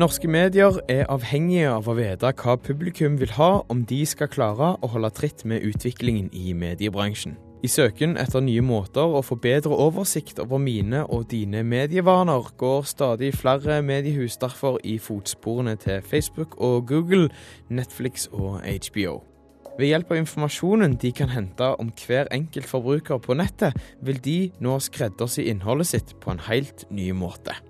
Norske medier er avhengige av å vite hva publikum vil ha om de skal klare å holde tritt med utviklingen i mediebransjen. I søken etter nye måter å få bedre oversikt over mine og dine medievaner, går stadig flere mediehus derfor i fotsporene til Facebook og Google, Netflix og HBO. Ved hjelp av informasjonen de kan hente om hver enkelt forbruker på nettet, vil de nå skreddersy innholdet sitt på en helt ny måte.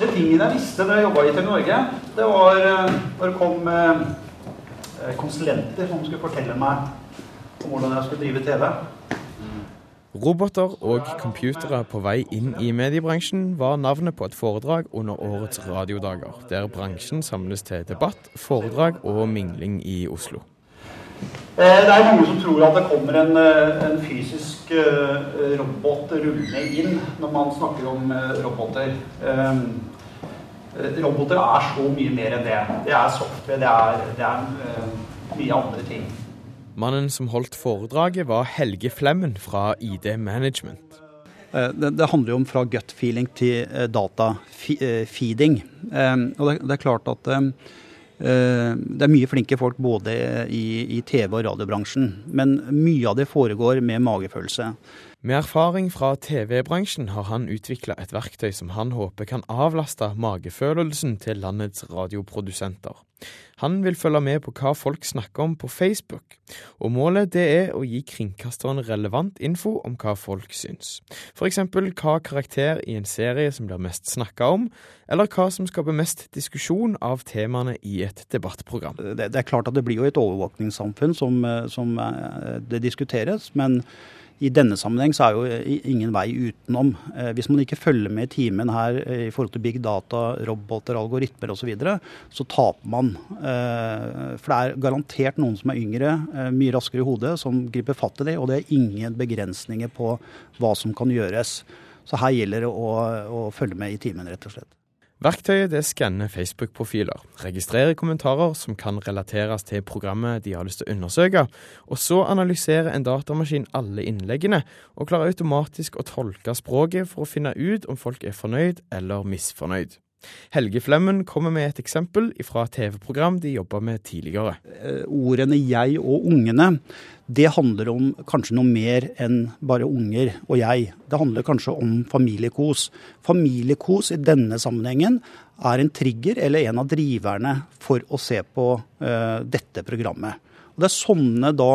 Verste tingene jeg visste da jeg jobba i TV Norge, det var eh, når det kom eh, eh, konsulenter som skulle fortelle meg om hvordan jeg skulle drive TV. Roboter og computere på vei inn i mediebransjen var navnet på et foredrag under årets radiodager, der bransjen samles til debatt, foredrag og mingling i Oslo. Det er mange som tror at det kommer en, en fysisk robot rullende inn når man snakker om roboter. Eh, roboter er så mye mer enn det. Det er software, det er, det er uh, mye andre ting. Mannen som holdt foredraget, var Helge Flemmen fra ID Management. Eh, det, det, handler jo om fra gut feeling til data-feeding. Og det, det, er klart at det er mye flinke folk både i, i TV- og radiobransjen, men mye av det foregår med magefølelse. Med erfaring fra TV-bransjen har han utvikla et verktøy som han håper kan avlaste magefølelsen til landets radioprodusenter. Han vil følge med på hva folk snakker om på Facebook, og målet det er å gi kringkasteren relevant info om hva folk syns. F.eks. hva karakter i en serie som blir mest snakka om, eller hva som skaper mest diskusjon av temaene i et debattprogram. Det, det er klart at det blir jo et overvåkningssamfunn som, eh, som eh, det diskuteres, men i denne sammenheng så er jo ingen vei utenom. Eh, hvis man ikke følger med i timen her eh, i forhold til big data, roboter, algoritmer osv., så, videre, så taper man. Eh, for det er garantert noen som er yngre, mye raskere i hodet, som griper fatt i det. Og det er ingen begrensninger på hva som kan gjøres. Så her gjelder det å, å følge med i timen, rett og slett. Verktøyet det skanner Facebook-profiler, registrerer kommentarer som kan relateres til programmet de har lyst til å undersøke, og så analyserer en datamaskin alle innleggene, og klarer automatisk å tolke språket for å finne ut om folk er fornøyd eller misfornøyd. Helge Flemmen kommer med et eksempel fra TV-program de jobba med tidligere. Eh, ordene 'jeg' og 'ungene' det handler om kanskje noe mer enn bare unger og jeg. Det handler kanskje om familiekos. Familiekos i denne sammenhengen er en trigger eller en av driverne for å se på uh, dette programmet. Og Det er sånne da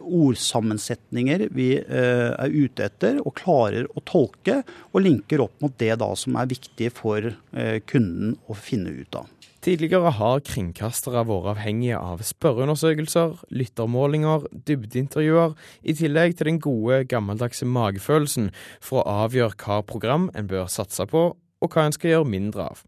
ordsammensetninger vi eh, er ute etter, og klarer å tolke, og linker opp mot det da som er viktig for eh, kunden å finne ut av. Tidligere har kringkastere vært avhengige av spørreundersøkelser, lyttermålinger, dybdeintervjuer, i tillegg til den gode, gammeldagse magefølelsen for å avgjøre hva program en bør satse på, og hva en skal gjøre mindre av.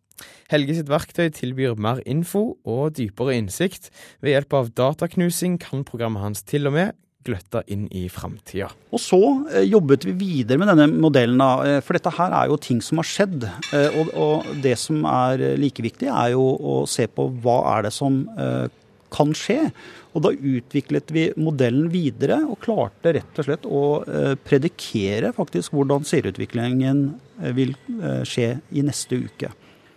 Helge sitt verktøy tilbyr mer info og dypere innsikt. Ved hjelp av dataknusing kan programmet hans til og med gløtte inn i framtida. Og så eh, jobbet vi videre med denne modellen, eh, for dette her er jo ting som har skjedd. Eh, og, det som er like viktig, er jo å se på hva er det som kan skje. Og da utviklet vi modellen videre og klarte rett og slett å predikere faktisk hvordan serieutviklingen vil skje i neste uke.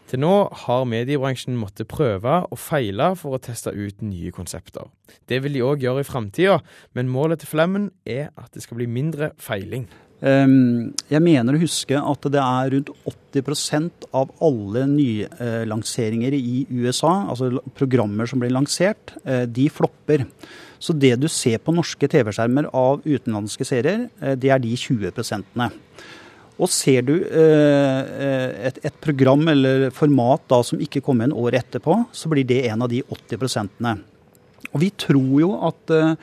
Til nå har mediebransjen måttet prøve og feile for å teste ut nye konsepter. Det vil de òg gjøre i framtida, men målet til Flemmen er at det skal bli mindre feiling. Jeg mener å huske at det er rundt 80% av alle nylanseringer i USA, altså programmer som blir lansert, eh, de flopper. Så det du ser på norske TV-skjermer av utenlandske serier, eh, det er de 20 prosentene. Og ser du eh, et, et, program eller format da som ikke kommer en år etterpå, så blir det en av de 80 prosentene. Og vi tror jo at eh,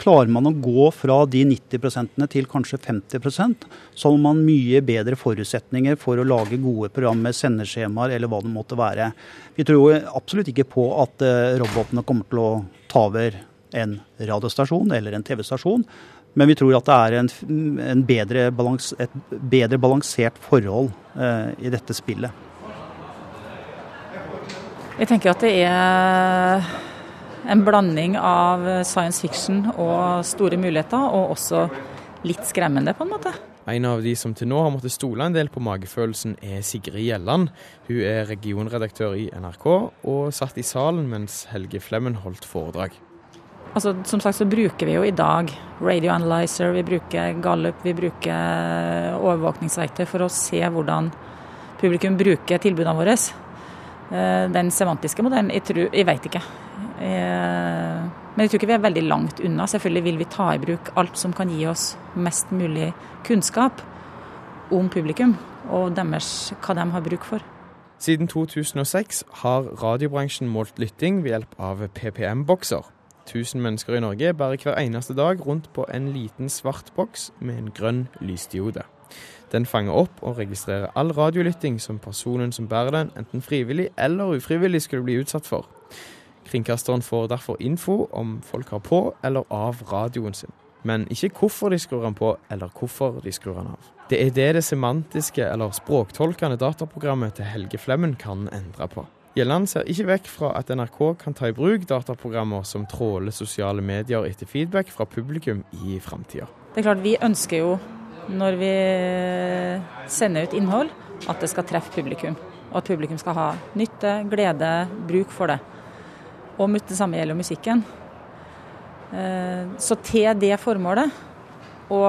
klarer man å gå fra de 90 prosentene til kanskje 50% så har man mye bedre forutsetninger for å lage gode programmer, sendeskjemaer eller hva det måtte være. Vi tror absolutt ikke på at eh, robotene kommer til å ta over en radiostasjon eller en TV-stasjon. Men vi tror at det er en, en bedre balans, et bedre balansert forhold eh, i dette spillet. Jeg tenker at det er en blanding av science fiction og store muligheter, og også litt skremmende, på en måte. En av de som til nå har måttet stole en del på magefølelsen, er Sigrid Gjelland. Hun er regionredaktør i NRK, og satt i salen mens Helge Flemmen holdt foredrag. Altså, som sagt så bruker vi jo i dag Radio Analyzer, vi bruker Gallup, vi bruker overvåkningsverktøy for å se hvordan publikum bruker tilbudene våre. Eh, den semantiske modellen, jeg, tror, jeg vet ikke. Jeg, men jeg tror ikke vi er veldig langt unna. Selvfølgelig vil vi ta i bruk alt som kan gi oss mest mulig kunnskap om publikum og deres, hva de har bruk for. Siden 2006 har radiobransjen målt lytting ved hjelp av PPM-bokser. 1000 mennesker i Norge bærer hver eneste dag rundt på en liten svart boks med en grønn lysdiode. Den fanger opp og registrerer all radiolytting som personen som bærer den, enten frivillig eller ufrivillig skulle bli utsatt for. Kringkasteren får derfor info om folk har på eller av radioen sin, men ikke hvorfor de skrur den på eller hvorfor de skrur den av. Det er det det semantiske eller språktolkende dataprogrammet til Helge Flemmen kan endre på. Gjelland ser ikke vekk fra at NRK kan ta i bruk dataprogrammer som tråler sosiale medier etter feedback fra publikum i framtida. Det er klart, vi ønsker jo når vi sender ut innhold, at det skal treffe publikum. Og at publikum skal ha nytte, glede, bruk for det. Og det samme gjelder musikken. Eh, så til det formålet, å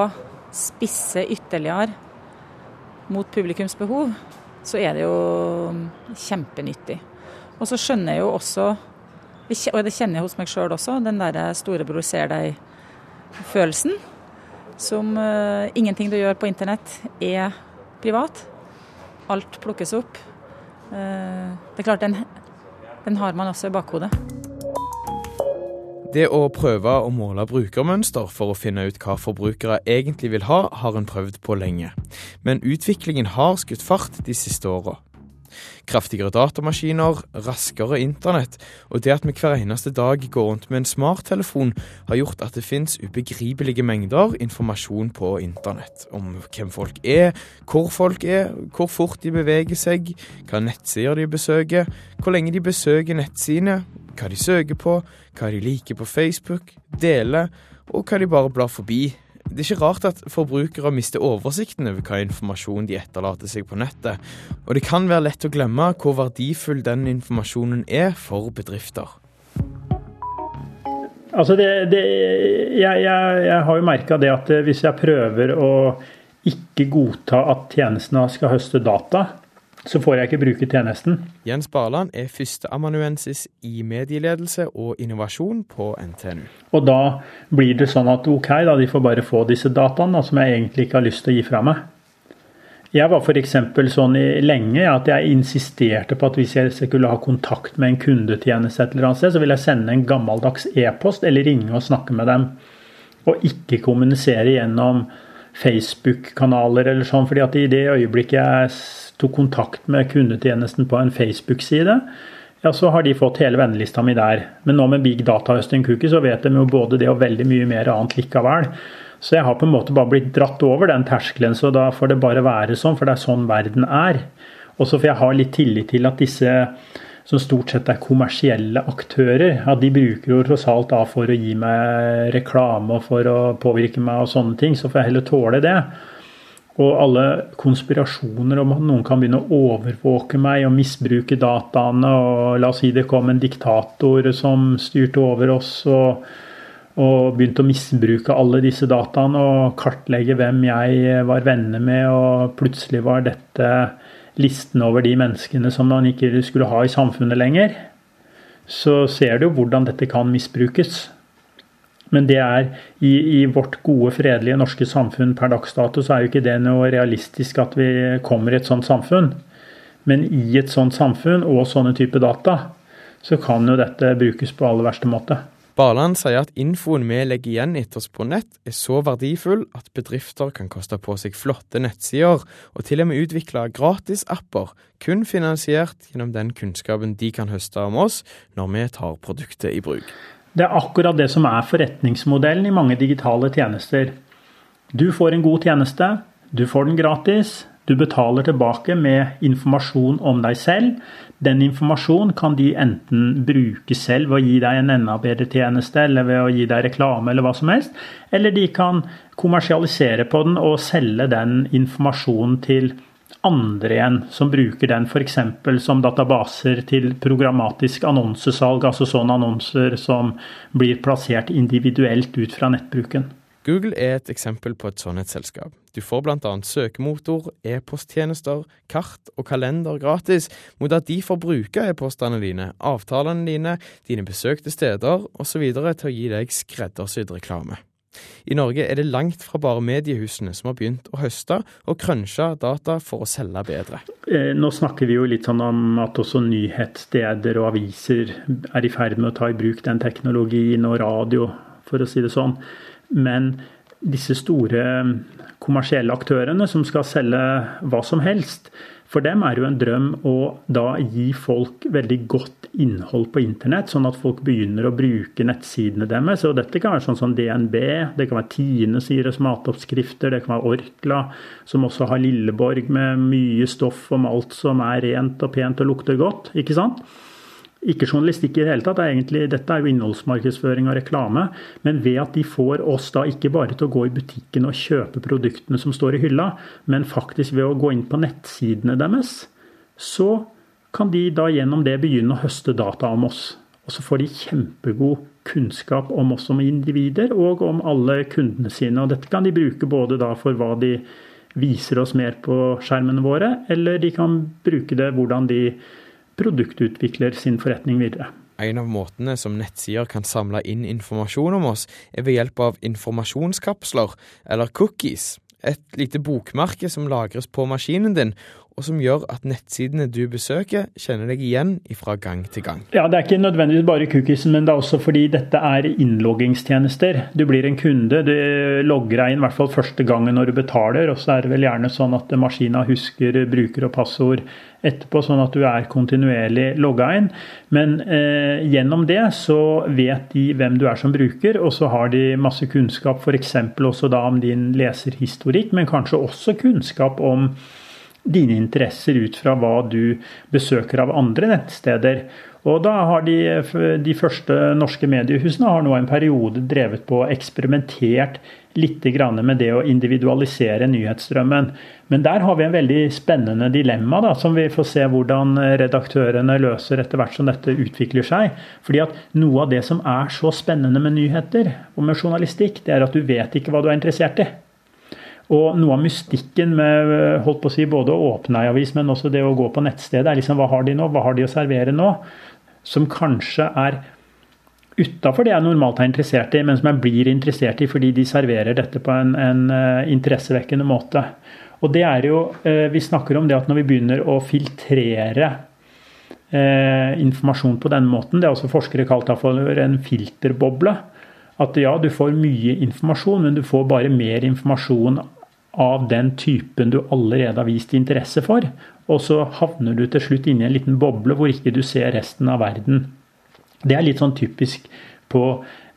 spisse ytterligere mot publikums behov, så er det jo kjempenyttig. Og så skjønner jeg jo også, og det kjenner jeg hos meg sjøl også, den derre storebror ser deg-følelsen som uh, ingenting du gjør på internett er privat. Alt plukkes opp. Uh, det er klart, den, den har man også i bakhodet. Det å prøve å måle brukermønster for å finne ut hva forbrukere egentlig vil ha, har en prøvd på lenge. Men utviklingen har skutt fart de siste åra. Kraftigere datamaskiner, raskere internett og det at vi hver eneste dag går rundt med en smarttelefon, har gjort at det finnes ubegripelige mengder informasjon på internett. Om hvem folk er, hvor folk er, hvor fort de beveger seg, hva nettsider de besøker, hvor lenge de besøker nettsidene, hva de søker på, hva de liker på Facebook, deler, og hva de bare blar forbi det er ikke rart at forbrukere mister oversikten over hva informasjon de etterlater seg på nettet, og det kan være lett å glemme hvor verdifull den informasjonen er for bedrifter. Altså det, det, jeg, jeg, jeg, har jo merka det at hvis jeg prøver å ikke godta at tjenestene skal høste data, så får jeg ikke bruke tjenesten. Jens Barland er førsteamanuensis i medieledelse og innovasjon på NTNU. Og da blir det sånn at ok, da, de får bare få disse dataene som jeg egentlig ikke har lyst til å gi fra meg. Jeg var f.eks. sånn lenge at jeg insisterte på at hvis jeg skulle ha kontakt med en kundetjeneste, et eller annet sted, så ville jeg sende en gammeldags e-post eller ringe og snakke med dem. Og ikke kommunisere gjennom Facebook-kanaler eller sånn. fordi at i det øyeblikket jeg tok kontakt med kundetjenesten på en Facebook-side, ja, så har de fått hele vennelista mi der. Men nå med big data-høsting cookie, så vet de jo både det og veldig mye mer annet likevel. Så jeg har på en måte bare blitt dratt over den terskelen, så da får det bare være sånn, for det er sånn verden er. Også for jeg ha litt tillit til at disse som stort sett er kommersielle aktører, ja, de bruker jo tross alt da for å gi meg reklame og for å påvirke meg og sånne ting, så får jeg heller tåle det. Og alle konspirasjoner om at noen kan begynne å overvåke meg og misbruke dataene. og La oss si det kom en diktator som styrte over oss og, og begynte å misbruke alle disse dataene og kartlegge hvem jeg var venner med, og plutselig var dette listen over de menneskene som man ikke skulle ha i samfunnet lenger. Så ser du hvordan dette kan misbrukes. Men det er i, i, vårt gode, fredelige norske samfunn per dags dato, så er jo ikke det noe realistisk at vi kommer i et sånt samfunn. Men i et sånt samfunn og sånne type data, så kan jo dette brukes på aller verste måte. Barland sier at infoen vi legger igjen etter oss på nett er så verdifull at bedrifter kan koste på seg flotte nettsider, og til og med utvikle gratisapper, kun finansiert gjennom den kunnskapen de kan høste om oss når vi tar produktet i bruk. Det er akkurat det som er forretningsmodellen i mange digitale tjenester. Du får en god tjeneste, du får den gratis, Du betaler tilbake med informasjon om deg selv. Den informasjonen kan de enten bruke selv ved å gi deg en enda bedre tjeneste, eller ved å gi deg reklame, eller hva som helst. Eller de kan kommersialisere på den og selge den informasjonen til andre igjen som bruker den f.eks. som databaser til programmatisk annonsesalg, altså sånne annonser som blir plassert individuelt ut fra nettbruken. Google er et eksempel på et sannhetsselskap. selskap. Du får bl.a. søkemotor, e-posttjenester, kart og kalender gratis, mot at de får bruke e-postene dine, avtalene dine, dine besøkte steder osv. til å gi deg skreddersydd reklame. I Norge er det langt fra bare mediehusene som har begynt å høste og crunche data for å selge bedre. Eh, nå snakker vi jo litt sånn om at også nyhetssteder og aviser er i ferd med å ta i bruk den teknologien, og radio, for å si det sånn. Men disse store kommersielle aktørene som skal selge hva som helst, for dem er jo en drøm å da gi folk veldig godt innhold på internett, sånn at folk begynner å bruke nettsidene deres. Og dette kan være sånn som DNB, det kan være Tine Sires matoppskrifter, det kan være Orkla, som også har Lilleborg med mye stoff om alt som er rent og pent og lukter godt. ikke sant? Ikke journalistikk i det hele tatt. Det egentlig, dette er jo innholdsmarkedsføring og reklame. Men ved at de får oss da ikke bare til å gå i butikken og kjøpe produktene som står i hylla, men faktisk ved å gå inn på nettsidene deres, så kan de da gjennom det begynne å høste data om oss. Og så får de kjempegod kunnskap om oss som individer og om alle kundene sine. Og dette kan de bruke både da for hva de viser oss mer på skjermene våre, eller de kan bruke det hvordan de produktutvikler sin forretning videre. En av måtene som nettsider kan samle inn informasjon om oss, er ved hjelp av informasjonskapsler, eller cookies. Et lite bokmerke som lagres på maskinen din, og som gjør at nettsidene du besøker, kjenner deg igjen fra gang til gang. Ja, Det er ikke nødvendigvis bare cookiesen, men det er også fordi dette er innloggingstjenester. Du blir en kunde, du logger deg inn i hvert fall første gangen når du betaler, og så er det vel gjerne sånn at maskina husker bruker og passord etterpå, sånn at du er kontinuerlig logga inn. Men eh, gjennom det så vet de hvem du er som bruker, og så har de masse kunnskap f.eks. også da om din leserhistorikk, men kanskje også kunnskap om dine interesser ut fra hva du besøker av andre nettsteder. Og da har de, de første norske mediehusene har nå en periode drevet på og eksperimentert litt med det å individualisere nyhetsstrømmen. Men der har vi en veldig spennende dilemma, da, som vi får se hvordan redaktørene løser etter hvert som dette utvikler seg. Fordi at noe av det som er så spennende med nyheter og med journalistikk, det er at du vet ikke hva du er interessert i. Og noe av mystikken med holdt på å si, både å åpne ei avis, men også det å gå på nettstedet, er liksom hva har de nå? Hva har de å servere nå? Som kanskje er utafor det jeg normalt er interessert i, men som jeg blir interessert i fordi de serverer dette på en, en uh, interessevekkende måte. Og det er jo, uh, Vi snakker om det at når vi begynner å filtrere uh, informasjon på denne måten, det er også forskere kalt for en filterboble, at ja, du får mye informasjon, men du får bare mer informasjon av den typen du allerede har vist interesse for. Og så havner du til slutt inni en liten boble hvor ikke du ser resten av verden. Det er litt sånn typisk på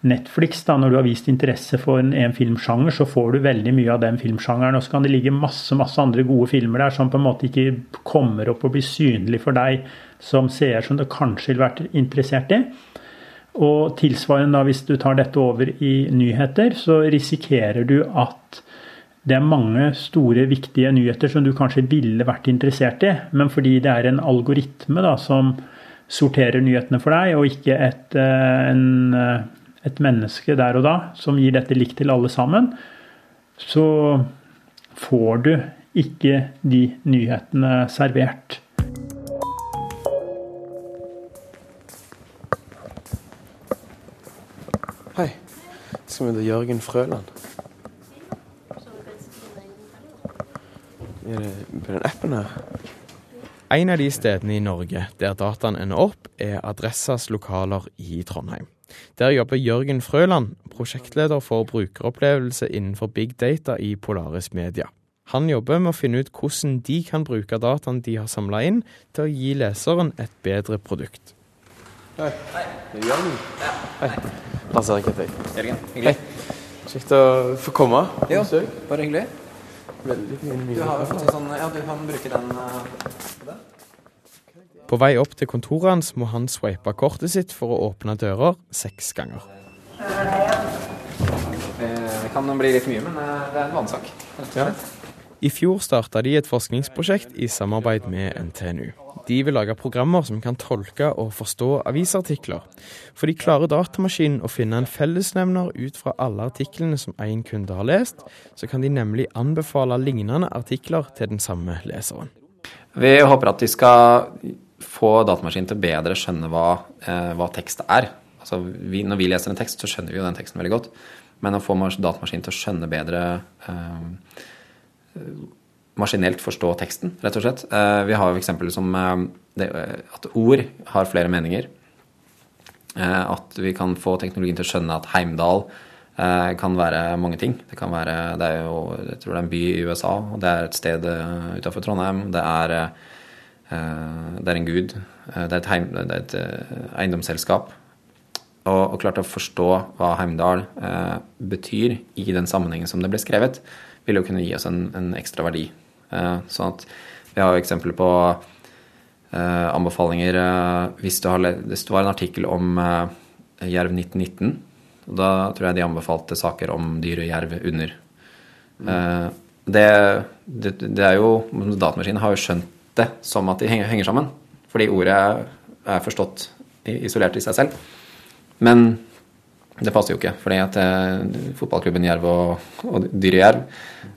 Netflix. da, Når du har vist interesse for en, filmsjanger, så får du veldig mye av den filmsjangeren. Og så kan det ligge masse masse andre gode filmer der som på en måte ikke kommer opp og blir synlig for deg som seer, som du kanskje ville vært interessert i. Og tilsvarende da, hvis du tar dette over i nyheter, så risikerer du at det er mange store, viktige nyheter som du kanskje ville vært interessert i, men fordi det er en algoritme da, som sorterer nyhetene for deg, og ikke et, eh, en, eh, et menneske der og da som gir dette likt til alle sammen, så får du ikke de nyhetene servert. Skal heter Jørgen Frøland? Er det på den appen her? En av de stedene i Norge der dataen ender opp, er Adressas lokaler i Trondheim. Der jobber Jørgen Frøland, prosjektleder for brukeropplevelse innenfor big data i Polaris Media. Han jobber med å finne ut hvordan de kan bruke dataen de har samla inn, til å gi leseren et bedre produkt. Hei. Hei. Jørgen? Ja. Hei. Lars Erik heter jeg. Jørgen, hyggelig. Hei. Kjekt å få komme. Jo, bare hyggelig. veldig mye. Du har jo fått en sånn Ja, du kan bruke den på. På vei opp til kontoret hans må han sveipe kortet sitt for å åpne dører seks ganger. Det kan bli litt mye, men det er en vanesak. Ja. I fjor starta de et forskningsprosjekt i samarbeid med NTNU. De vil lage programmer som kan tolke og forstå avisartikler. For de klarer datamaskinen å finne en fellesnevner ut fra alle artiklene som én kunde har lest, så kan de nemlig anbefale lignende artikler til den samme leseren. Vi håper at de skal få datamaskinen til bedre skjønne hva, eh, hva tekst er. Altså vi, når vi leser en tekst, så skjønner vi jo den teksten veldig godt. Men å få datamaskinen til å skjønne bedre eh, maskinelt forstå teksten, rett og slett. Eh, vi har jo eksempler som eh, eh, at ord har flere meninger. At vi kan få teknologien til å skjønne at Heimdal kan være mange ting. Det kan være Det er jo jeg tror det er en by i USA, og det er et sted utafor Trondheim. Det er, det er en gud. Det er et, heim, det er et eiendomsselskap. Og, og klart å forstå hva Heimdal betyr i den sammenhengen som det ble skrevet, vil jo kunne gi oss en, en ekstra verdi. Eh, sånn at vi har jo eksempler på eh, anbefalinger eh, hvis det, har, hvis det var en artikkel om jerv 1919. og Da tror jeg de anbefalte saker om dyr og jerv under. Mm. Det, det, det, er jo Datamaskinen har jo skjønt det som at de henger, henger sammen. Fordi ordet er forstått isolert i seg selv. Men det passer jo ikke, fordi at eh, fotballklubben Jerv og, og dyret Jerv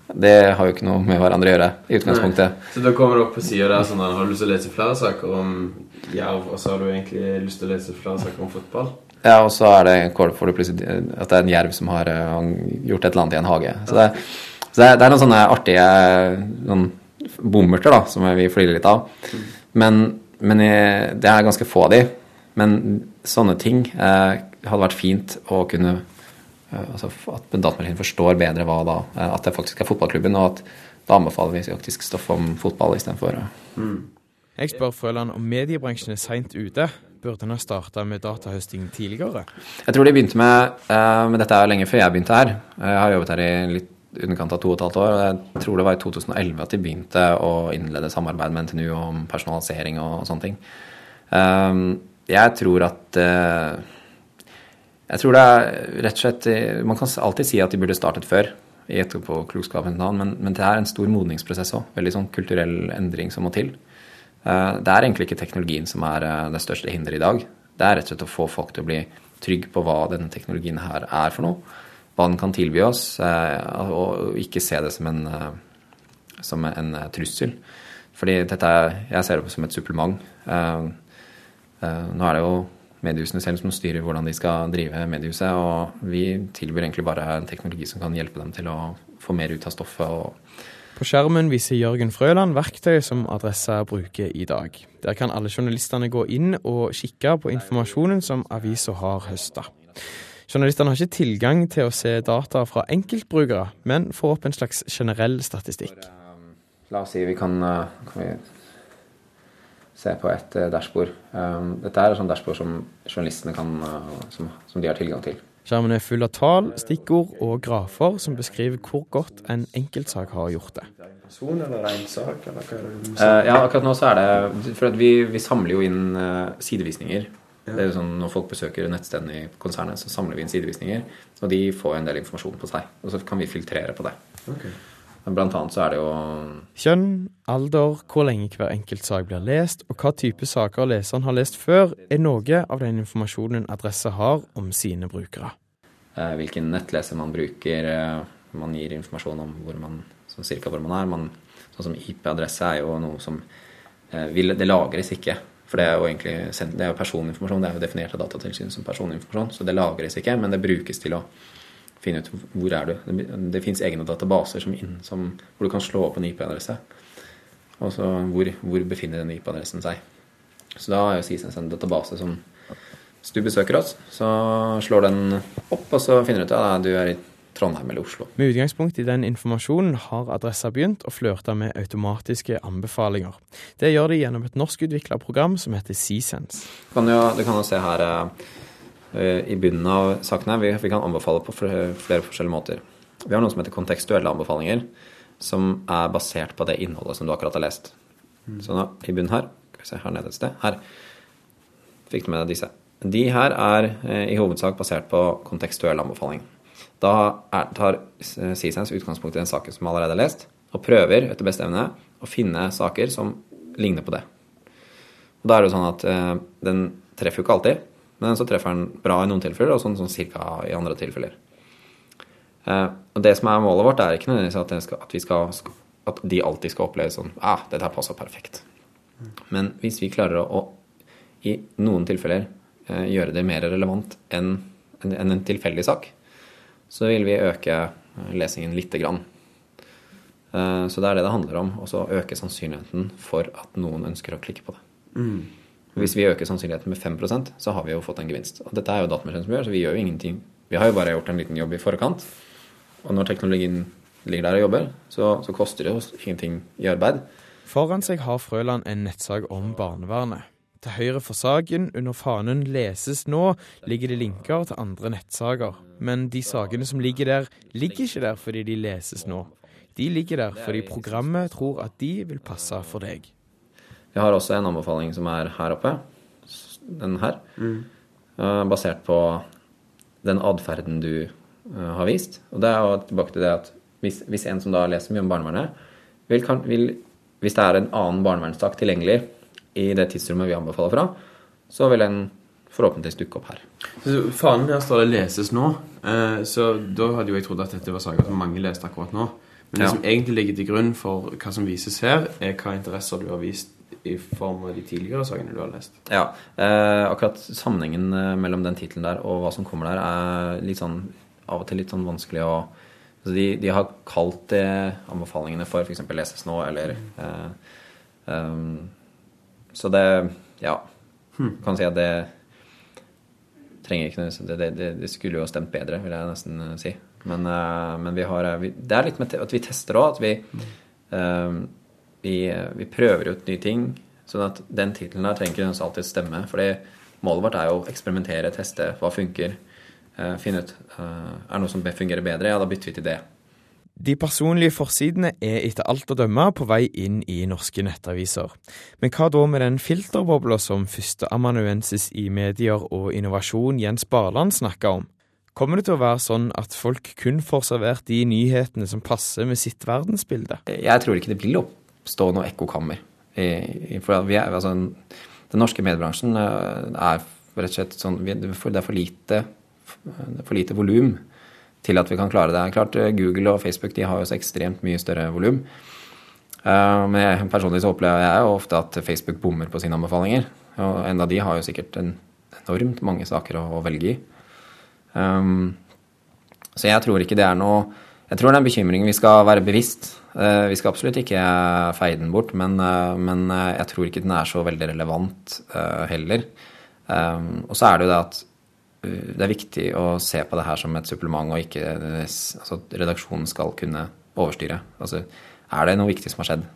det har jo ikke noe med hverandre å gjøre i utgangspunktet. Nei. Så da kommer du opp på sida der sånn at har du lyst til å lese flere saker om Jerv, og så har du egentlig lyst til å lese flere saker om fotball? Ja, og så er det, får du plutselig at det er en jerv som har uh, gjort et eller annet i en hage. Så det, så det, er, noen sånne artige noen bommerter da, som vi flirer litt av. Men, men jeg, det er ganske få av de. Men sånne ting eh, hadde vært fint å kunne eh, altså At datamaskinen forstår bedre hva da, eh, at det faktisk er fotballklubben, og at da anbefaler vi faktisk stoff om fotball istedenfor. Mm. Jeg spør Frøland om mediebransjen er seint ute. Burde en ha starta med datahøsting tidligere? Jeg tror de begynte med Men dette er lenge før jeg begynte her. Jeg har jobbet her i litt underkant av to og et halvt år. Jeg tror det var i 2011 at de begynte å innlede samarbeid med NTNU om personalisering og sånne ting. Jeg tror at jeg tror det er rett og slett eh, Man kan alltid si at de burde startet før i etterpåklokskapens navn, men, men det er en stor modningsprosess òg. Veldig sånn kulturell endring som må til. Eh, det er egentlig ikke teknologien som er eh, det største hinderet i dag. Det er rett og slett å få folk til å bli trygg på hva denne teknologien her er for noe. Hva den kan tilby oss, og ikke se det som en, som en trussel. Fordi dette jeg ser det på som et supplement. Nå er det jo mediehusene selv som styrer hvordan de skal drive mediehuset. Og vi tilbyr egentlig bare en teknologi som kan hjelpe dem til å få mer ut av stoffet. På skjermen viser Jørgen Frøland verktøy som Adressa bruker i dag. Der kan alle journalistene gå inn og kikke på informasjonen som avisa har høsta. Journalistene har ikke tilgang til å se data fra enkeltbrukere, men får opp en slags generell statistikk. La oss si vi kan, kan vi se på et uh, dashbord. Um, dette er et sånt dashbord som journalistene kan, uh, som, som, de har tilgang til. Skjermen er full av tall, stikkord og grafer som beskriver hvor godt en enkeltsak har gjort det. Person eller sak, eller hva er det uh, ja, akkurat nå så er det For vi, vi, samler jo inn sidevisninger. Ja. Det er jo sånn Når folk besøker nettstedene i konsernet, så samler vi inn sidevisninger. Og de får en del informasjon på seg. Og så kan vi filtrere på det. Okay. Blant annet så er det jo Kjønn, alder, hvor lenge hver enkelt sak blir lest, og hva type saker leseren har lest før, er noe av den informasjonen Adresse har om sine brukere. Eh, hvilken nettleser man bruker. Eh, man gir informasjon om hvor man, sånn cirka hvor man er. Man, sånn som IP-adresse er jo noe som eh, vil, Det lagres ikke. For det er jo egentlig det er jo personinformasjon. Det er jo definert av Datatilsynet som personinformasjon. Så det lagres ikke, men det brukes til å finne ut hvor er du. Det, det fins egne databaser som som, hvor du kan slå opp en IP-adresse. Og så hvor, hvor, befinner den IP-adressen seg. Så da har jo CSNS en database som Hvis du besøker oss, så slår den opp, og så finner du ut at ja, du er i Trondheim eller Oslo. Med utgangspunkt i den informasjonen har Adressa begynt å flørte med automatiske anbefalinger. Det gjør de gjennom et norskutvikla program som heter Sisens. Du kan jo, du kan jo se her Eh, i bunnen av sakene. Vi, vi kan anbefale på flere forskjellige måter. Vi har noe som heter kontekstuelle anbefalinger. som er basert på det innholdet som du akkurat har lest. Så nå, i bunnen her Skal vi se, her nede et sted. Her fikk du med deg disse. De her er eh, i hovedsak basert på kontekstuell anbefaling. Da er, tar CSANS utgangspunkt i den saken som allerede er lest, og prøver etter beste evne å finne saker som ligner på det. Og Da er det jo sånn at eh, den treffer jo ikke alltid, men så treffer den bra i noen tilfeller, og sånn, sånn cirka i andre tilfeller. Eh, og det som er målet vårt, er ikke nødvendigvis at, skal, at, skal, at de alltid skal oppleve sånn ah, dette her passer perfekt. Men hvis vi klarer å, å i noen tilfeller eh, gjøre det mer relevant enn en, en, en tilfeldig sak, så vil vi øke eh, lesingen lite grann. Eh, så det er det det handler om. Så øke sannsynligheten for at noen ønsker å klikke på det. Hvis vi øker sannsynligheten med 5 så har vi jo fått en gevinst. Og dette er jo datamaskinen som gjør, så vi gjør jo ingenting. Vi har jo bare gjort en liten jobb i forkant. Og når teknologien ligger der og jobber, så, så koster det oss ingenting i arbeid. Foran seg har Frøland en nettsak om barnevernet. Til høyre for saken, under fanen 'Leses nå', ligger det linker til andre nettsaker. Men de sakene som ligger der, ligger ikke der fordi de leses nå. De ligger der fordi programmet tror at de vil passe for deg. Vi har også en anbefaling som er her oppe. Den her. Mm. Basert på den atferden du eh, har vist. Og det er jo tilbake til det at hvis, hvis en som da leser mye om barnevernet, vil, kan, vil, hvis det er en annen barnevernssak tilgjengelig i det tidsrommet vi anbefaler fra, så vil en forhåpentligvis dukke opp her. Så Fanen her står det 'leses nå', eh, så da hadde jo jeg trodd at dette var saker som mange leste akkurat nå. Men det Ja. som egentlig ligger til grunn for hva som vises her, er hva interesser du har vist i form av de tidligere sakene du har lest. Ja, eh, akkurat sammenhengen eh, mellom den tittelen der og hva som kommer der, er litt sånn av og til litt sånn vanskelig å altså de, de har kalt det anbefalingene for f.eks. leses nå, eller eh, um, Så det Ja. Kan si at det trenger ikke noe det, det, det, skulle jo ha stemt bedre, vil jeg nesten eh, si. Men, men vi har vi, Det er litt med at vi tester òg, at vi eh, vi, vi prøver ut nye ting. Sånn at den tittelen der trenger ikke alltid stemme. fordi målet vårt er jo å eksperimentere, teste hva funker. Uh, finne ut uh, er det noe som fungerer bedre, ja, da bytter vi til det. De personlige forsidene er etter alt å dømme på vei inn i norske nettaviser. Men hva da med den filterbobla som førsteamanuensis i medier og innovasjon Jens Barland snakka om? Kommer det til å være sånn at folk kun får servert de nyhetene som passer med sitt verdensbilde? Jeg tror ikke det vil oppstå noe ekkokammer. Er, altså, den norske mediebransjen eh, er rett og slett sånn Det er for- lite, for lite volum til at vi kan klare det. Klart eh, Google og Facebook de har jo så ekstremt mye større volum. Eh, Men jeg, personlig så opplever jeg jo ofte at Facebook bommer på sine anbefalinger. Og enda de har jo sikkert en enormt mange saker å, å velge i. Um, så jeg tror ikke det er noe Jeg tror det er en bekymring vi skal være bevisst. Eh, vi skal absolutt ikke feie den bort, men, eh, men eh, jeg tror ikke den er så veldig relevant heller. Og så er det jo det at det er viktig å se på det her som et supplement, og ikke altså, redaksjonen skal kunne overstyre. Altså, er det noe viktig som har skjedd,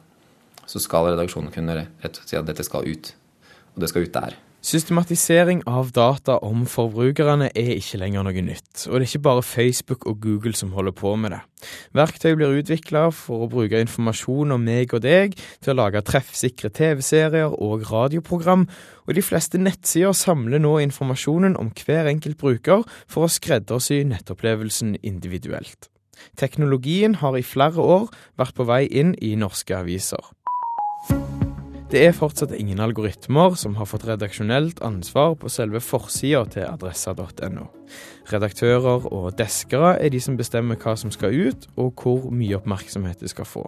så skal redaksjonen kunne rett og slett si at dette skal ut. Og det skal ut der. Systematisering av data om forbrukerne er ikke lenger noe nytt, og det er ikke bare Facebook og Google som holder på med det. Verktøy blir utvikla for å bruke informasjon om meg og deg til å lage treffsikre TV-serier og radioprogram, og de fleste nettsider samler nå informasjonen om hver enkelt bruker for å skreddersy nettopplevelsen individuelt. Teknologien har i flere år vært på vei inn i norske aviser. Det er fortsatt ingen algoritmer som har fått redaksjonelt ansvar på selve forsida til adressa.no. Redaktører og deskere er de som bestemmer hva som skal ut, og hvor mye oppmerksomhet det skal få.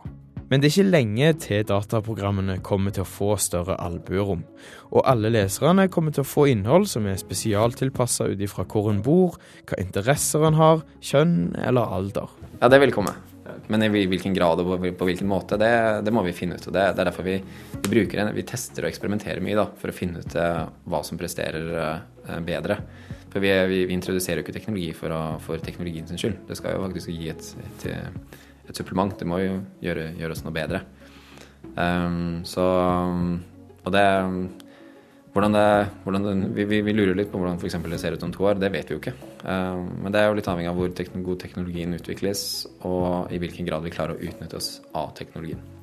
Men det er ikke lenge til dataprogrammene kommer til å få større albuerom. Og alle leserne kommer til å få innhold som er spesialtilpassa ut ifra hvor en bor, hva interesser en har, kjønn eller alder. Ja, det vil komme. Men i hvilken grad og på hvilken måte, det, det må vi finne ut. og Det, det er derfor vi, vi bruker vi tester og eksperimenterer mye da, for å finne ut eh, hva som presterer eh, bedre. For vi, vi, vi introduserer jo ikke teknologi for, å, for teknologien sin skyld. Det skal jo faktisk gi et, et, et supplement. Det må jo gjøre, gjøre oss noe bedre. Um, så Og det Hvordan det, hvordan det, vi, vi, lurer litt på hvordan for det ser ut om to år. Det vet vi jo ikke. Uh, men det er jo litt avhengig av hvor god teknologien utvikles, og i hvilken grad vi klarer å utnytte oss av teknologien.